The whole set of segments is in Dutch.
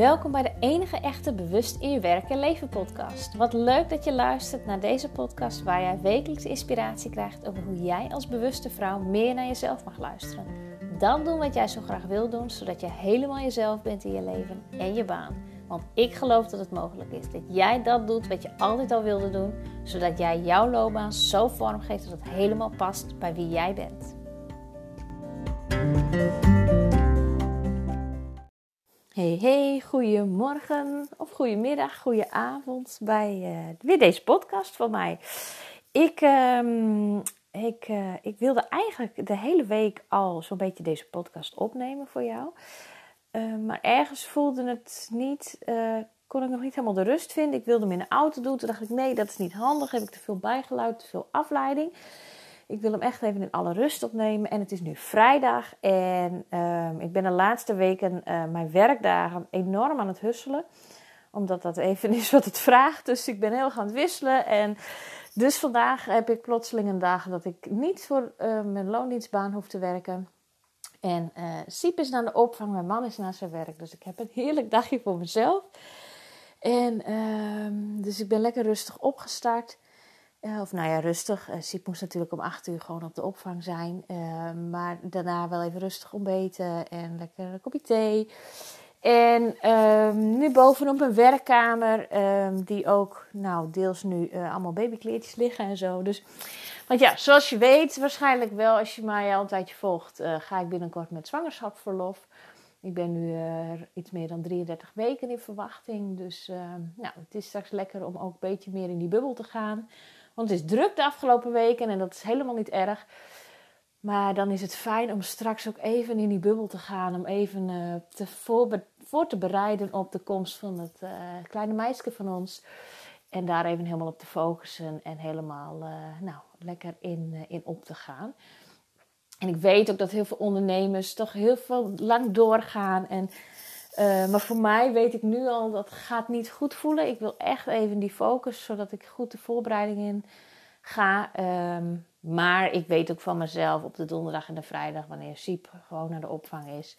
Welkom bij de enige echte Bewust in je werk en leven podcast. Wat leuk dat je luistert naar deze podcast waar jij wekelijks inspiratie krijgt over hoe jij als bewuste vrouw meer naar jezelf mag luisteren. Dan doen wat jij zo graag wil doen, zodat je helemaal jezelf bent in je leven en je baan. Want ik geloof dat het mogelijk is dat jij dat doet wat je altijd al wilde doen, zodat jij jouw loopbaan zo vormgeeft dat het helemaal past bij wie jij bent. Hey, hey, goedemorgen of goedemiddag, goedenavond bij uh, weer deze podcast van mij. Ik, uh, ik, uh, ik wilde eigenlijk de hele week al zo'n beetje deze podcast opnemen voor jou. Uh, maar ergens voelde het niet, kon ik nog niet helemaal de rust vinden. Ik wilde hem in de auto doen. Toen dacht ik, nee, dat is niet handig. Heb ik te veel bijgeluid, te veel afleiding. Ik wil hem echt even in alle rust opnemen. En het is nu vrijdag. En uh, ik ben de laatste weken uh, mijn werkdagen enorm aan het husselen. Omdat dat even is wat het vraagt. Dus ik ben heel erg aan het wisselen. En dus vandaag heb ik plotseling een dag dat ik niet voor uh, mijn loondienstbaan hoef te werken. En Siep is naar de opvang, mijn man is naar zijn werk. Dus ik heb een heerlijk dagje voor mezelf. En ehm, dus ik ben lekker rustig opgestart. Uh, of nou ja, rustig. Uh, Siep moest natuurlijk om acht uur gewoon op de opvang zijn. Uh, maar daarna wel even rustig ontbeten en lekker een kopje thee. En ehm, nu bovenop een werkkamer, um, die ook nou, deels nu allemaal babykleertjes liggen en zo. Dus, want ja, zoals je weet, waarschijnlijk wel als je mij al een tijdje volgt, ga ik binnenkort met zwangerschapsverlof. Ik ben nu iets meer dan 33 weken in verwachting. Dus ehm, nou, het is straks lekker om ook een beetje meer in die bubbel te gaan. Want het is druk de afgelopen weken en dat is helemaal niet erg. Maar dan is het fijn om straks ook even in die bubbel te gaan. Om even uh, te voor, te bereiden op de komst van het uh, kleine meisje van ons. En daar even helemaal op te focussen en helemaal uh, nou, lekker in, in op te gaan. En ik weet ook dat heel veel ondernemers toch heel veel lang doorgaan. En uh, maar voor mij weet ik nu al dat gaat niet goed voelen. Ik wil echt even die focus, zodat ik goed de voorbereiding in ga. Um, maar ik weet ook van mezelf op de donderdag en de vrijdag, wanneer Siep gewoon naar de opvang is.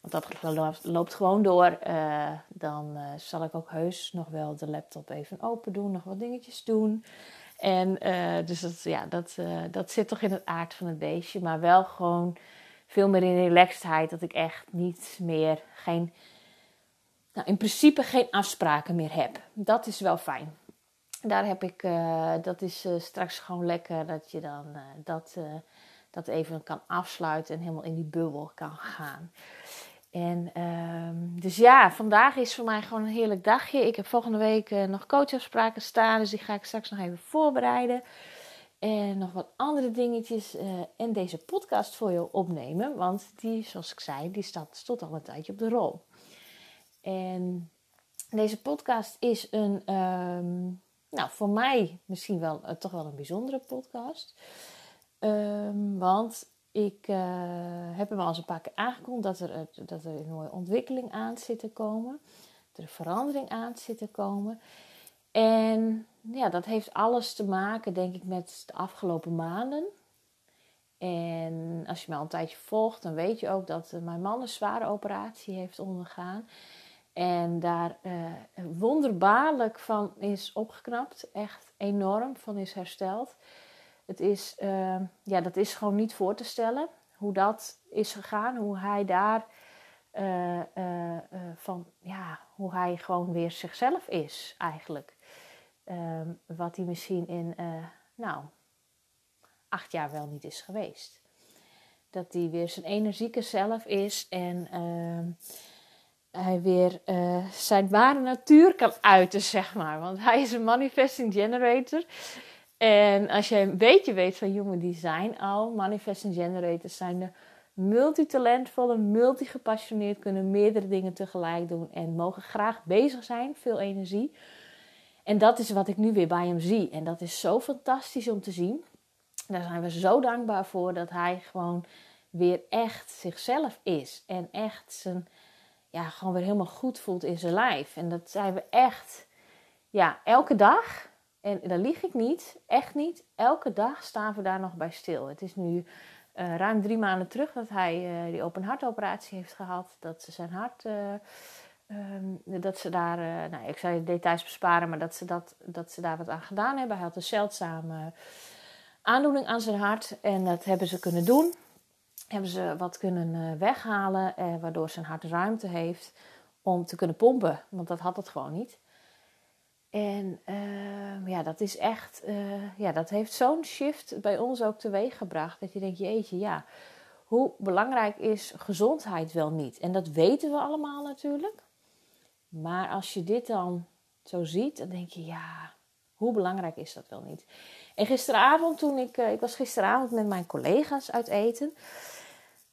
Want dat loopt gewoon door. Uh, dan uh, zal ik ook heus nog wel de laptop even open doen, nog wat dingetjes doen. En dus dat, ja, dat, dat zit toch in het aard van het beestje. Maar wel gewoon veel meer in relaxedheid. Dat ik echt niet meer, geen, nou, in principe geen afspraken meer heb. Dat is wel fijn. Daar heb ik, uh, dat is uh, straks gewoon lekker dat je dan uh, dat, dat even kan afsluiten en helemaal in die bubbel kan gaan. En um, dus ja, vandaag is voor mij gewoon een heerlijk dagje. Ik heb volgende week nog coachafspraken staan, dus die ga ik straks nog even voorbereiden. En nog wat andere dingetjes en deze podcast voor je opnemen. Want die, zoals ik zei, die staat, stond al een tijdje op de rol. En deze podcast is een, um, nou voor mij misschien wel uh, toch wel een bijzondere podcast. Um, want ik uh, heb hem al eens een paar keer aangekondigd dat er, dat er een mooie ontwikkeling aan zit te komen. Dat er verandering aan zit te komen. En ja, dat heeft alles te maken, denk ik, met de afgelopen maanden. En als je mij al een tijdje volgt, dan weet je ook dat mijn man een zware operatie heeft ondergaan. En daar uh, wonderbaarlijk van is opgeknapt. Echt enorm van is hersteld. Het is, uh, ja, dat is gewoon niet voor te stellen hoe dat is gegaan. Hoe hij daar uh, van, ja, hoe hij gewoon weer zichzelf is eigenlijk. Ehm, wat hij misschien in, nou, acht jaar wel niet is geweest. Dat hij weer zijn energieke zelf is en ehm, hij weer uh, zijn ware natuur kan uiten, zeg maar. Want hij is een manifesting generator. En als je een beetje weet van human design al, manifesting generators zijn de multitalentvolle, multigepassioneerd, kunnen meerdere dingen tegelijk doen en mogen graag bezig zijn, veel energie. En dat is wat ik nu weer bij hem zie. En dat is zo fantastisch om te zien. Daar zijn we zo dankbaar voor dat hij gewoon weer echt zichzelf is. En echt zijn, ja, gewoon weer helemaal goed voelt in zijn lijf. En dat zijn we echt, ja, elke dag. En daar lieg ik niet, echt niet. Elke dag staan we daar nog bij stil. Het is nu uh, ruim drie maanden terug dat hij uh, die open hartoperatie heeft gehad. Dat zijn hart uh, ehm, dat ze daar, nou, ik zou details besparen, maar dat ze, dat, dat ze daar wat aan gedaan hebben. Hij had een zeldzame aandoening aan zijn hart en dat hebben ze kunnen doen. Hebben ze wat kunnen uh, weghalen, uh, waardoor zijn hart ruimte heeft om te kunnen pompen, want dat had het gewoon niet. En ehm, ja, dat is echt, ja, dat heeft zo'n shift bij ons ook teweeg gebracht. Dat je denkt, jeetje, ja, hoe belangrijk is gezondheid wel niet? En dat weten we allemaal natuurlijk. Maar als je dit dan zo ziet, dan denk je, ja, hoe belangrijk is dat wel niet? En gisteravond, toen ik, uh, ik was gisteravond met mijn collega's uit eten.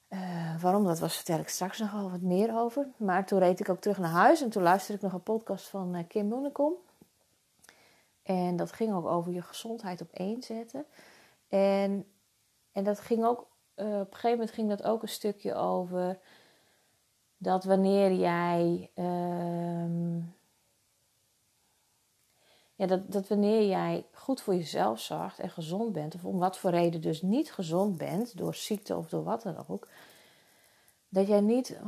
Uh, waarom dat was, vertel ik straks nog wel wat meer over. Maar toen reed ik ook terug naar huis en toen luisterde ik nog een podcast van uh, Kim Moenekom. En dat ging ook over je gezondheid op één zetten. En, en dat ging ook uh, op een gegeven moment ging dat ook een stukje over dat wanneer jij. Uh, ja, dat, dat wanneer jij goed voor jezelf zorgt en gezond bent, of om wat voor reden dus niet gezond bent, door ziekte of door wat dan ook, dat jij niet 100%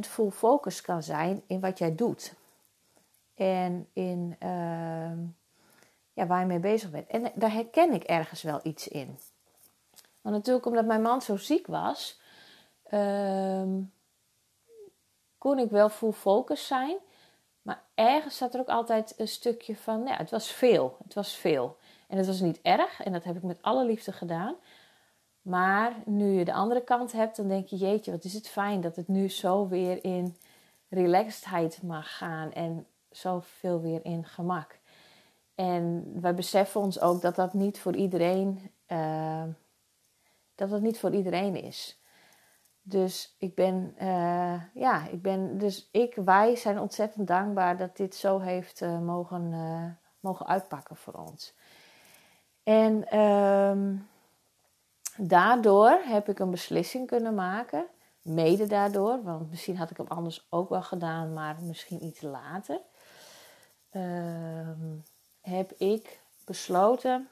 full focus kan zijn in wat jij doet. En in uh, ja, waar je mee bezig bent. En daar herken ik ergens wel iets in. Maar natuurlijk, omdat mijn man zo ziek was, um, kon ik wel full focus zijn. Ergens zat er ook altijd een stukje van, ja, het was veel. Het was veel. En het was niet erg. En dat heb ik met alle liefde gedaan. Maar nu je de andere kant hebt, dan denk je, jeetje, wat is het fijn dat het nu zo weer in relaxedheid mag gaan. En zoveel weer in gemak. En wij beseffen ons ook dat dat niet voor iedereen... Uh, dat het niet voor iedereen is. Dus ik ben, uh, ja, ik ben, dus ik, wij zijn ontzettend dankbaar dat dit zo heeft uh, mogen, uh, mogen uitpakken voor ons. En um, daardoor heb ik een beslissing kunnen maken, mede daardoor, want misschien had ik hem anders ook wel gedaan, maar misschien iets later. Um, heb ik besloten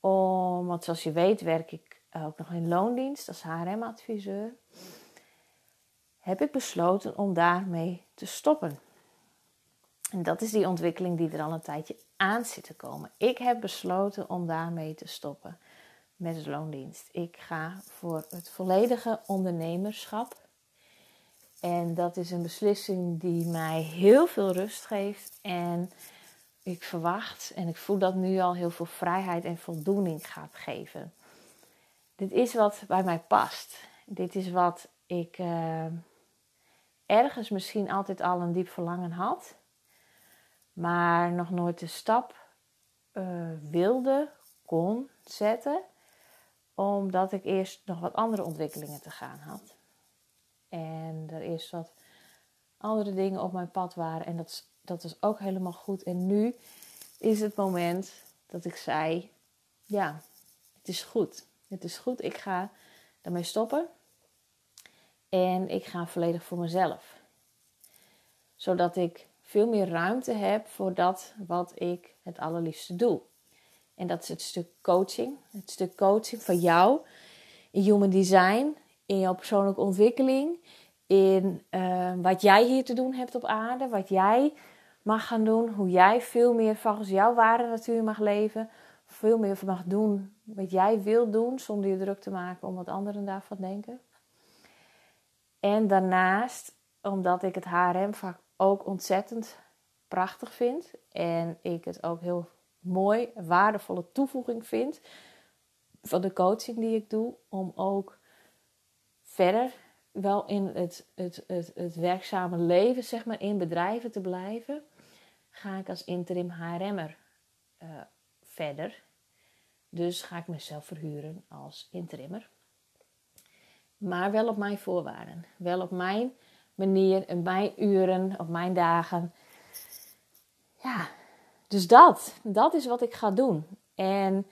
om, want zoals je weet werk ik ook nog in loondienst als HRM-adviseur, heb ik besloten om daarmee te stoppen. En dat is die ontwikkeling die er al een tijdje aan zit te komen. Ik heb besloten om daarmee te stoppen met de loondienst. Ik ga voor het volledige ondernemerschap. En dat is een beslissing die mij heel veel rust geeft. En ik verwacht en ik voel dat nu al heel veel vrijheid en voldoening gaat geven dit is wat bij mij past. Dit is wat ik uh, ergens misschien altijd al een diep verlangen had, maar nog nooit de stap uh, wilde, kon zetten, omdat ik eerst nog wat andere ontwikkelingen te gaan had. En er eerst wat andere dingen op mijn pad waren en dat, dat is ook helemaal goed. En nu is het moment dat ik zei: Ja, het is goed. Het is goed, ik ga daarmee stoppen. En ik ga volledig voor mezelf. Zodat ik veel meer ruimte heb voor dat wat ik het allerliefste doe. En dat is het stuk coaching. Het stuk coaching van jou in human design, in jouw persoonlijke ontwikkeling, in uh, wat jij hier te doen hebt op aarde, wat jij mag gaan doen, hoe jij veel meer volgens jouw waarde natuur mag leven, veel meer mag doen wat jij wil doen, zonder je druk te maken om wat anderen daarvan denken. En daarnaast, omdat ik het HRM-vak ook ontzettend prachtig vind en ik het ook heel mooi, waardevolle toevoeging vind van de coaching die ik doe, om ook verder wel in het, het, het, het werkzame leven, zeg maar, in bedrijven te blijven, ga ik als interim HRM'er uh, verder. Dus ga ik mezelf verhuren als interimmer. Maar wel op mijn voorwaarden. Wel op mijn manier, en mijn uren, op mijn dagen. Ja, dus dat. Dat is wat ik ga doen. En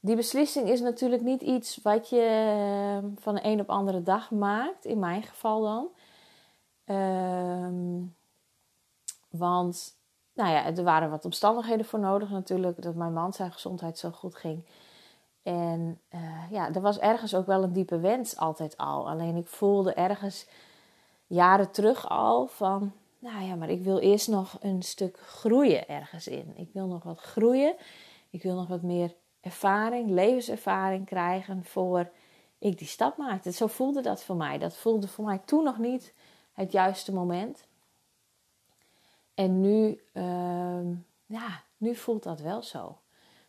die beslissing is natuurlijk niet iets wat je ehm, van de een op andere dag maakt. In mijn geval dan. Um, want nou ja, er waren wat omstandigheden voor nodig natuurlijk. Dat mijn man zijn gezondheid zo goed ging. En uh, ja, er was ergens ook wel een diepe wens altijd al. Alleen ik voelde ergens jaren terug al van... nou ja, maar ik wil eerst nog een stuk groeien ergens in. Ik wil nog wat groeien. Ik wil nog wat meer ervaring, levenservaring krijgen voor ik die stap maakte. Zo voelde dat voor mij. Dat voelde voor mij toen nog niet het juiste moment. En nu, uh, ja, nu voelt dat wel zo.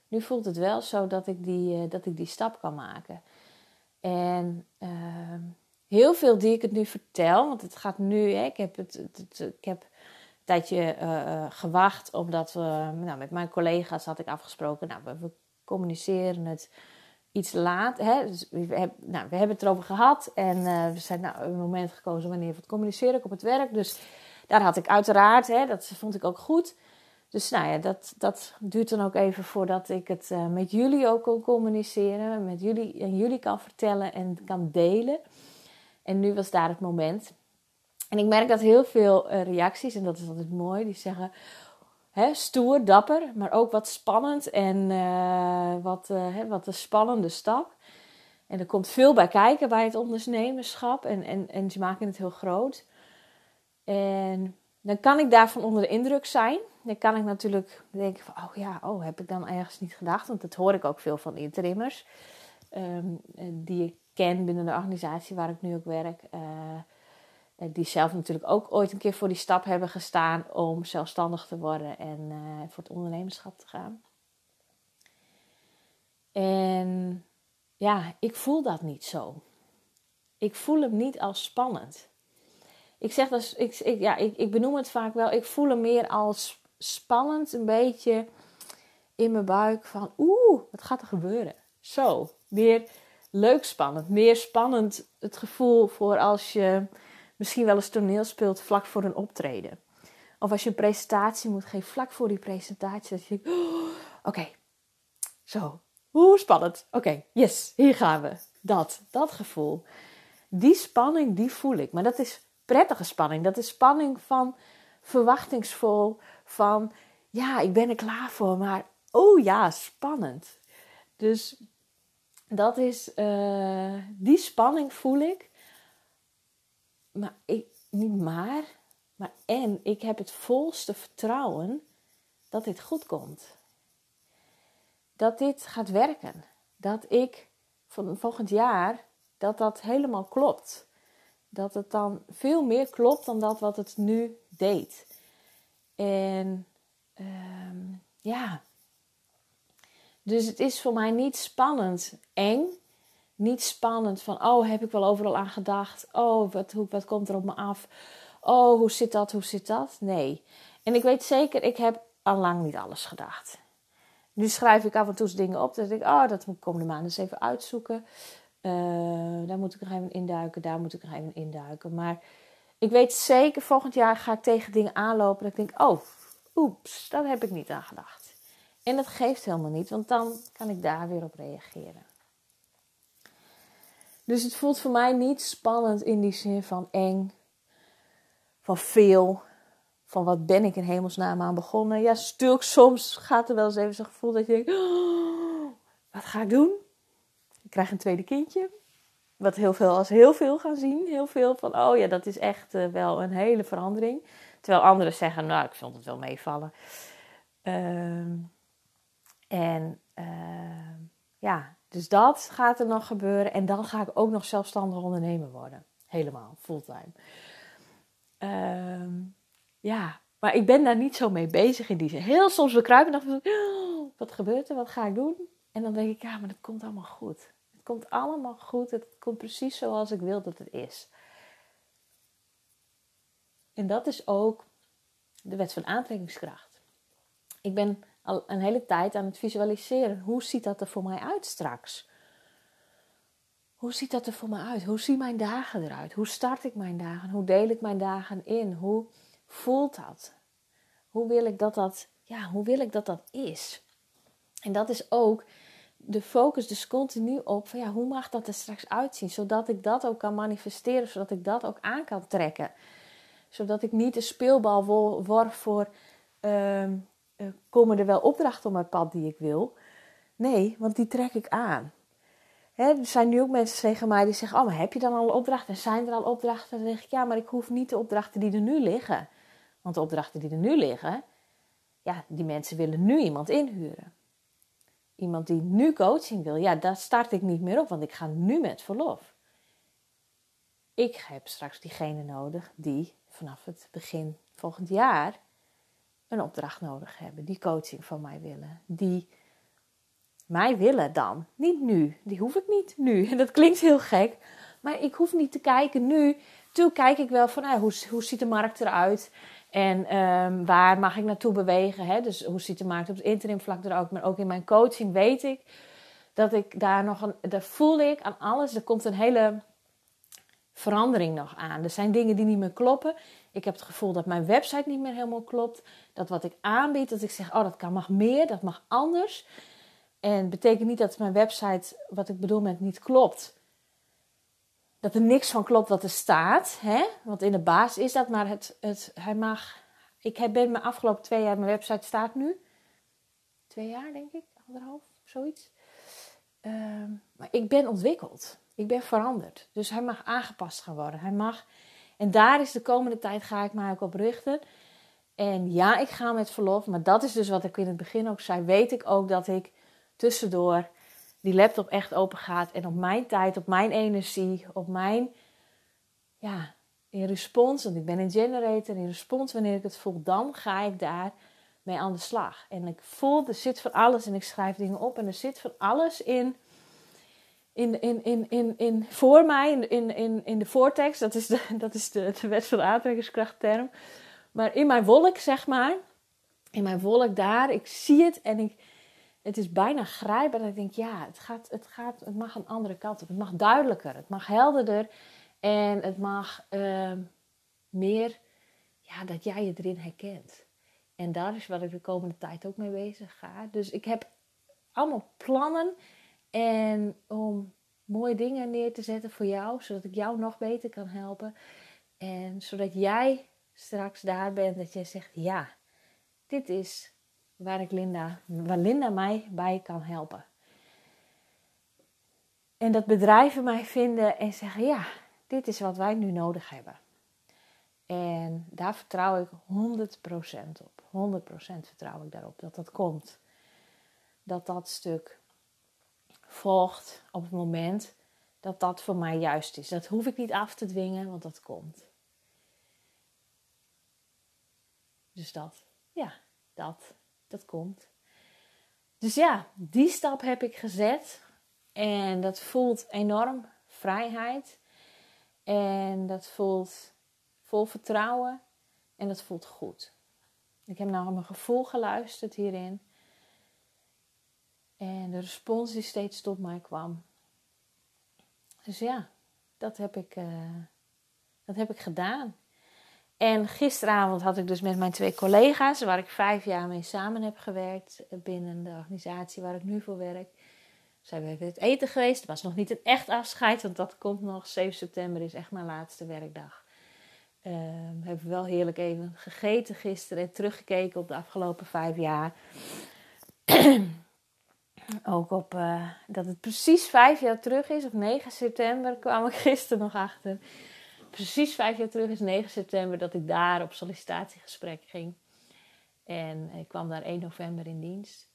Nu voelt het wel zo dat ik die, uh, dat ik die stap kan maken. En uh, heel veel die ik het nu vertel, want het gaat nu, hè, ik, heb het, ik heb een tijdje uh, gewacht, omdat we, nou, met mijn collega's had ik afgesproken, nou, we, communiceren het iets laat. Hè? Dus we, hebben, nou, we hebben het erover gehad en we zijn nou, een moment gekozen wanneer we het communiceren op het werk. Dus daar had ik uiteraard, hè, dat vond ik ook goed. Dus nou ja, dat, dat duurt dan ook even voordat ik het uh, met jullie ook kan communiceren. Met jullie en jullie kan vertellen en kan delen. En nu was daar het moment. En ik merk dat heel veel uh, reacties, en dat is altijd mooi, die zeggen: stoer, dapper, maar ook wat spannend en uh, wat, wat een spannende stap. En er komt veel bij kijken bij het ondernemerschap en, en, en ze maken het heel groot. En dan kan ik daarvan onder de indruk zijn. Dan kan ik natuurlijk denken van, oh ja, oh, heb ik dan ergens niet gedacht? Want dat hoor ik ook veel van interimmers. Um, die ik ken binnen de organisatie waar ik nu ook werk. Uh, die zelf natuurlijk ook ooit een keer voor die stap hebben gestaan om zelfstandig te worden en uh, voor het ondernemerschap te gaan. En ja, ik voel dat niet zo. Ik voel hem niet als spannend. Ik zeg dat, ik, ik, ja, ik, ik benoem het vaak wel, ik voel hem meer als spannend, een beetje in mijn buik van oeh, wat gaat er gebeuren? Zo, meer leuk spannend, meer spannend het gevoel voor als je misschien wel eens toneel speelt vlak voor een optreden. Of als je een presentatie moet geven, vlak voor die presentatie, dat je denkt, oh, oké, zo, hoe spannend. Oké, yes, hier gaan we. Dat, dat gevoel. Die spanning, die voel ik. Maar dat is prettige spanning. Dat is spanning van verwachtingsvol, van ja, ik ben er klaar voor, maar oh ja, spannend. Dus dat is, uh, die spanning voel ik. Maar ik, niet maar, maar en ik heb het volste vertrouwen dat dit goed komt. Dat dit gaat werken. Dat ik van volgend jaar, dat dat helemaal klopt dat het dan veel meer klopt dan dat wat het nu deed. En um, ja, dus het is voor mij niet spannend, eng. Niet spannend van, oh, heb ik wel overal aan gedacht? Oh, wat, hoe, wat komt er op me af? Oh, hoe zit dat? Hoe zit dat? Nee. En ik weet zeker, ik heb al lang niet alles gedacht. Nu schrijf ik af en toe dingen op. Denk ik, oh, dat moet ik komende maand eens even uitzoeken. Uh, daar moet ik nog even induiken, daar moet ik nog even induiken. Maar ik weet zeker, volgend jaar ga ik tegen dingen aanlopen. Dat ik denk, oh, oeps, daar heb ik niet aan gedacht. En dat geeft helemaal niet, want dan kan ik daar weer op reageren. Dus het voelt voor mij niet spannend in die zin van eng, van veel, van wat ben ik in hemelsnaam aan begonnen. Ja, stuk soms gaat er wel eens even zo'n gevoel dat je denkt, oh, wat ga ik doen? Krijg een tweede kindje. Wat heel veel als heel veel gaan zien. Heel veel van, oh ja, dat is echt uh, wel een hele verandering. Terwijl anderen zeggen, nou, ik vond het wel meevallen. Uh, en uh, ja, dus dat gaat er nog gebeuren. En dan ga ik ook nog zelfstandig ondernemer worden. Helemaal, fulltime. Ehm, ja, maar ik ben daar niet zo mee bezig in die zin. Heel soms bekruipen en dan oh, wat gebeurt er? Wat ga ik doen? En dan denk ik, ja, maar dat komt allemaal goed. Het komt allemaal goed. Het komt precies zoals ik wil dat het is. En dat is ook de wet van aantrekkingskracht. Ik ben al een hele tijd aan het visualiseren. Hoe ziet dat er voor mij uit straks? Hoe ziet dat er voor mij uit? Hoe zien mijn dagen eruit? Hoe start ik mijn dagen? Hoe deel ik mijn dagen in? Hoe voelt dat? Hoe wil ik dat dat, ja, hoe wil ik dat dat is? En dat is ook de focus dus continu op van ja, hoe mag dat er straks uitzien? Zodat ik dat ook kan manifesteren, zodat ik dat ook aan kan trekken. Zodat ik niet een speelbal word voor uh, komen er wel opdrachten op mijn pad die ik wil. Nee, want die trek ik aan. Hè, er zijn nu ook mensen tegen mij die zeggen: Oh, maar heb je dan al opdrachten? Zijn er al opdrachten? Dan zeg ik: Ja, maar ik hoef niet de opdrachten die er nu liggen. Want de opdrachten die er nu liggen, ja, die mensen willen nu iemand inhuren. Iemand die nu coaching wil, ja, daar start ik niet meer op, want ik ga nu met verlof. Ik heb straks diegene nodig die vanaf het begin volgend jaar een opdracht nodig hebben, die coaching van mij willen, die mij willen dan. Niet nu, die hoef ik niet nu. En dat klinkt heel gek, maar ik hoef niet te kijken nu. Toen kijk ik wel van nou, hoe, hoe ziet de markt eruit en um, waar mag ik naartoe bewegen. Hè? Dus hoe ziet de markt op het interim vlak er ook, maar ook in mijn coaching weet ik dat ik daar nog een, daar voel ik aan alles. Er komt een hele verandering nog aan. Er zijn dingen die niet meer kloppen. Ik heb het gevoel dat mijn website niet meer helemaal klopt. Dat wat ik aanbied, dat ik zeg, oh dat kan mag meer, dat mag anders. En betekent niet dat mijn website, wat ik bedoel met niet klopt. Dat er niks van klopt wat er staat. Hè? Want in de basis is dat, maar het, het, hij mag. Ik ben mijn afgelopen twee jaar, mijn website staat nu. Twee jaar denk ik, anderhalf, zoiets. Ehm, maar ik ben ontwikkeld. Ik ben veranderd. Dus hij mag aangepast gaan worden. Hij mag. En daar is de komende tijd ga ik mij ook op richten. En ja, ik ga met verlof. Maar dat is dus wat ik in het begin ook zei. Weet ik ook dat ik tussendoor die laptop echt open gaat. En op mijn tijd, op mijn energie, op mijn. Ja, in respons. Want ik ben een generator. In respons, wanneer ik het voel, dan ga ik daar mee aan de slag. En ik voel, er zit van alles. En ik schrijf dingen op. En er zit van alles in in, in, in, in, in, voor mij, in, in, in de vortex, dat is de, dat is de, de wet van de aantrekkingskrachtterm. Maar in mijn wolk, zeg maar, in mijn wolk daar, ik zie het en ik, het is bijna grijpbaar. Dat ik denk, ja, het, gaat, het, gaat, het mag een andere kant op. Het mag duidelijker, het mag helderder en het mag uh, meer, ja, dat jij je erin herkent. En daar is wat ik de komende tijd ook mee bezig ga. Dus ik heb allemaal plannen en om mooie dingen neer te zetten voor jou, zodat ik jou nog beter kan helpen. En zodat jij straks daar bent dat jij zegt: Ja, dit is waar, ik Linda, Linda mij bij kan helpen. En dat bedrijven mij vinden en zeggen: Ja, dit is wat wij nu nodig hebben. En daar vertrouw ik 100% op. 100% vertrouw ik daarop dat dat komt. Dat dat stuk volgt op het moment dat dat voor mij juist is. Dat hoef ik niet af te dwingen, want dat komt. Dus dat, ja, dat, dat komt. Dus ja, die stap heb ik gezet. En dat voelt enorm vrijheid. En dat voelt vol vertrouwen. En dat voelt goed. Ik heb naar mijn gevoel geluisterd hierin. En de respons die steeds tot mij kwam. Dus ja, dat heb ik, uh, dat heb ik gedaan. En gisteravond had ik dus met mijn twee collega's, waar ik vijf jaar mee samen heb gewerkt binnen de organisatie waar ik nu voor werk. Zijn we even het eten geweest. Het was nog niet een echt afscheid, want dat komt nog. 7 september is echt mijn laatste werkdag. Uh, we hebben wel heerlijk even gegeten gisteren en teruggekeken op de afgelopen vijf jaar. Ook op uh, dat het precies vijf jaar terug is, op 9 september kwam ik gisteren nog achter. Precies vijf jaar terug is 9 september dat ik daar op sollicitatiegesprek ging. En ik kwam daar 1 november in dienst.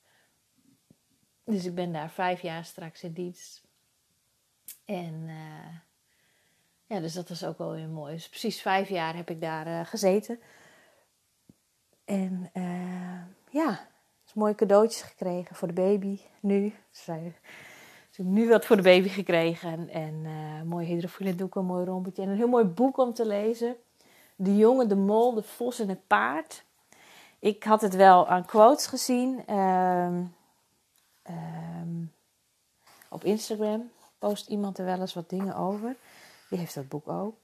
Dus ik ben daar vijf jaar straks in dienst. En uh, ja, dus dat was ook wel weer mooi. Dus precies vijf jaar heb ik daar uh, gezeten. En uh, ja, mooie cadeautjes gekregen voor de baby. Nu. Ze nu wat voor de baby gekregen. En, uh, mooi hydrofile doek, een mooi rompetje. En een heel mooi boek om te lezen. De jongen, de mol, de vos en het paard. Ik had het wel aan quotes gezien. Um, um, op Instagram post iemand er wel eens wat dingen over. Die heeft dat boek ook.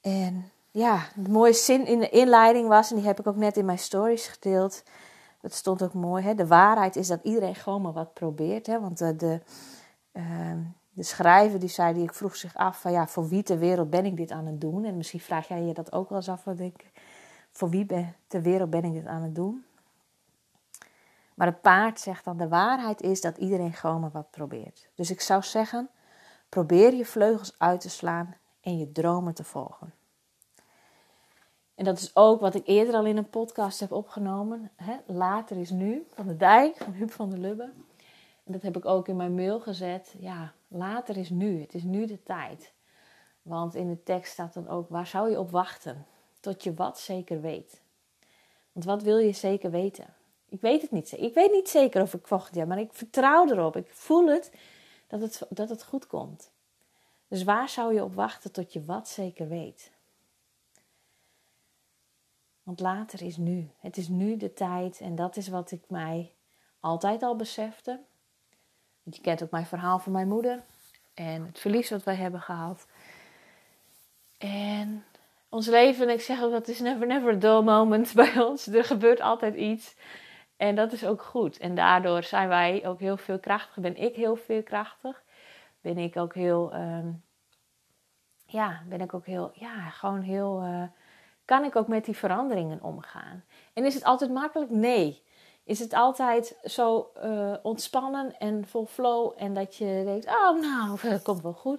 En ja, de mooie zin in de inleiding was, en die heb ik ook net in mijn stories gedeeld. Het stond ook mooi. Hè? De waarheid is dat iedereen gewoon maar wat probeert. Hè? Want de, eh, de, uh, de schrijver die zei, die ik vroeg zich af van ja, voor wie ter wereld ben ik dit aan het doen? En misschien vraag jij je dat ook wel eens af. Wat ik, voor wie ben, ter wereld ben ik dit aan het doen? Maar het paard zegt dan, de waarheid is dat iedereen gewoon maar wat probeert. Dus ik zou zeggen, probeer je vleugels uit te slaan en je dromen te volgen. En dat is ook wat ik eerder al in een podcast heb opgenomen. Hè? Later is nu, van de Dijk, van Huub van der Lubbe. En dat heb ik ook in mijn mail gezet. Ja, later is nu. Het is nu de tijd. Want in de tekst staat dan ook, waar zou je op wachten? Tot je wat zeker weet. Want wat wil je zeker weten? Ik weet het niet zeker. Ik weet niet zeker of ik volgend jaar, maar ik vertrouw erop. Ik voel het dat het, dat het goed komt. Dus waar zou je op wachten tot je wat zeker weet? Want later is nu. Het is nu de tijd en dat is wat ik mij altijd al besefte. Want je kent ook mijn verhaal van mijn moeder en het verlies wat wij hebben gehad. En ons leven, ik zeg ook dat is never never a dull moment bij ons. Er gebeurt altijd iets. En dat is ook goed. En daardoor zijn wij ook heel veel krachtig. Ben ik heel veel krachtig. Ben ik ook heel, ehm, ja, ben ik ook heel, ja, gewoon heel, uh, kan ik ook met die veranderingen omgaan? En is het altijd makkelijk? Nee. Is het altijd zo uh, ontspannen en vol flow en dat je denkt, oh nou, dat komt wel goed?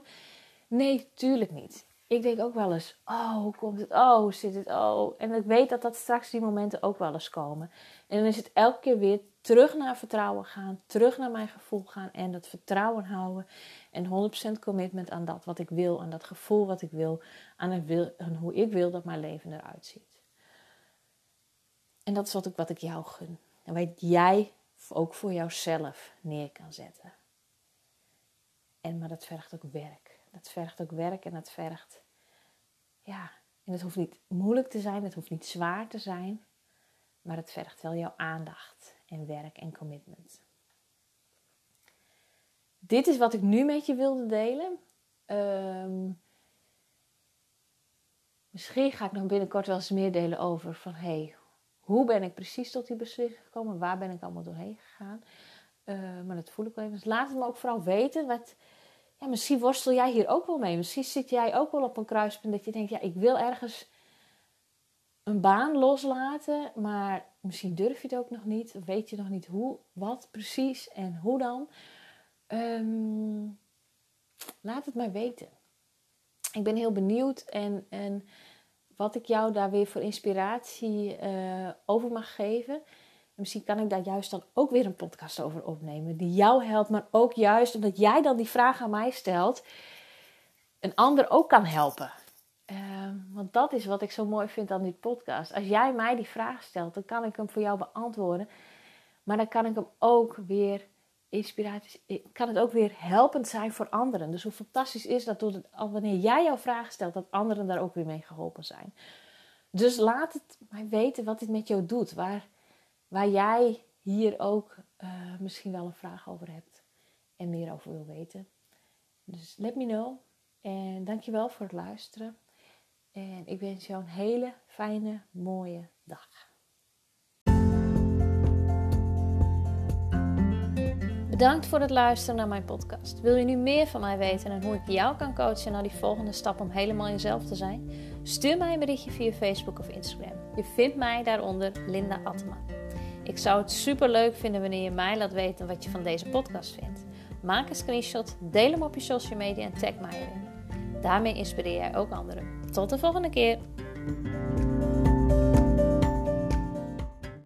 Nee, tuurlijk niet. Ik denk ook wel eens, oh, hoe komt het? Oh, hoe zit het? Oh. En ik weet dat dat straks die momenten ook wel eens komen. En dan is het elke keer weer terug naar vertrouwen gaan, terug naar mijn gevoel gaan en dat vertrouwen houden. En 100% commitment aan dat wat ik wil, aan dat gevoel wat ik wil, aan, het wil, hoe ik wil dat mijn leven eruit ziet. En dat is wat ik, wat ik jou gun. En wat jij ook voor jouzelf neer kan zetten. En, maar dat vergt ook werk. Dat vergt ook werk en dat vergt, ja, en het hoeft niet moeilijk te zijn, het hoeft niet zwaar te zijn, maar het vergt wel jouw aandacht en werk en commitment. Dit is wat ik nu met je wilde delen. Ehm, misschien ga ik nog binnenkort wel eens meer delen over van hey, hoe ben ik precies tot die beslissing gekomen? Waar ben ik allemaal doorheen gegaan? Uh, maar dat voel ik wel even. Dus laat het me ook vooral weten. Wat, ja, misschien worstel jij hier ook wel mee. Misschien zit jij ook wel op een kruispunt dat je denkt, ja, ik wil ergens een baan loslaten, maar misschien durf je het ook nog niet. Weet je nog niet hoe, wat precies en hoe dan. Ehm, laat het mij weten. Ik ben heel benieuwd en, en wat ik jou daar weer voor inspiratie uh, over mag geven. misschien kan ik daar juist dan ook weer een podcast over opnemen. Die jou helpt, maar ook juist omdat jij dan die vraag aan mij stelt. Een ander ook kan helpen. Uh, want dat is wat ik zo mooi vind aan die podcast. Als jij mij die vraag stelt, dan kan ik hem voor jou beantwoorden. Maar dan kan ik hem ook weer inspiratie, kan het ook weer helpend zijn voor anderen. Dus hoe fantastisch is dat wanneer jij jouw vraag stelt, dat anderen daar ook weer mee geholpen zijn. Dus laat het mij weten wat dit met jou doet. Waar, waar jij hier ook uh, misschien wel een vraag over hebt en meer over wil weten. Dus let me know. En dankjewel voor het luisteren. En ik wens jou een hele fijne, mooie dag. Bedankt voor het luisteren naar mijn podcast. Wil je nu meer van mij weten en hoe ik jou kan coachen naar die volgende stap om helemaal jezelf te zijn? Stuur mij een berichtje via Facebook of Instagram. Je vindt mij daaronder Linda Attema. Ik zou het super leuk vinden wanneer je mij laat weten wat je van deze podcast vindt. Maak een screenshot, deel hem op je social media en tag mij erin. Daarmee inspireer jij ook anderen. Tot de volgende keer.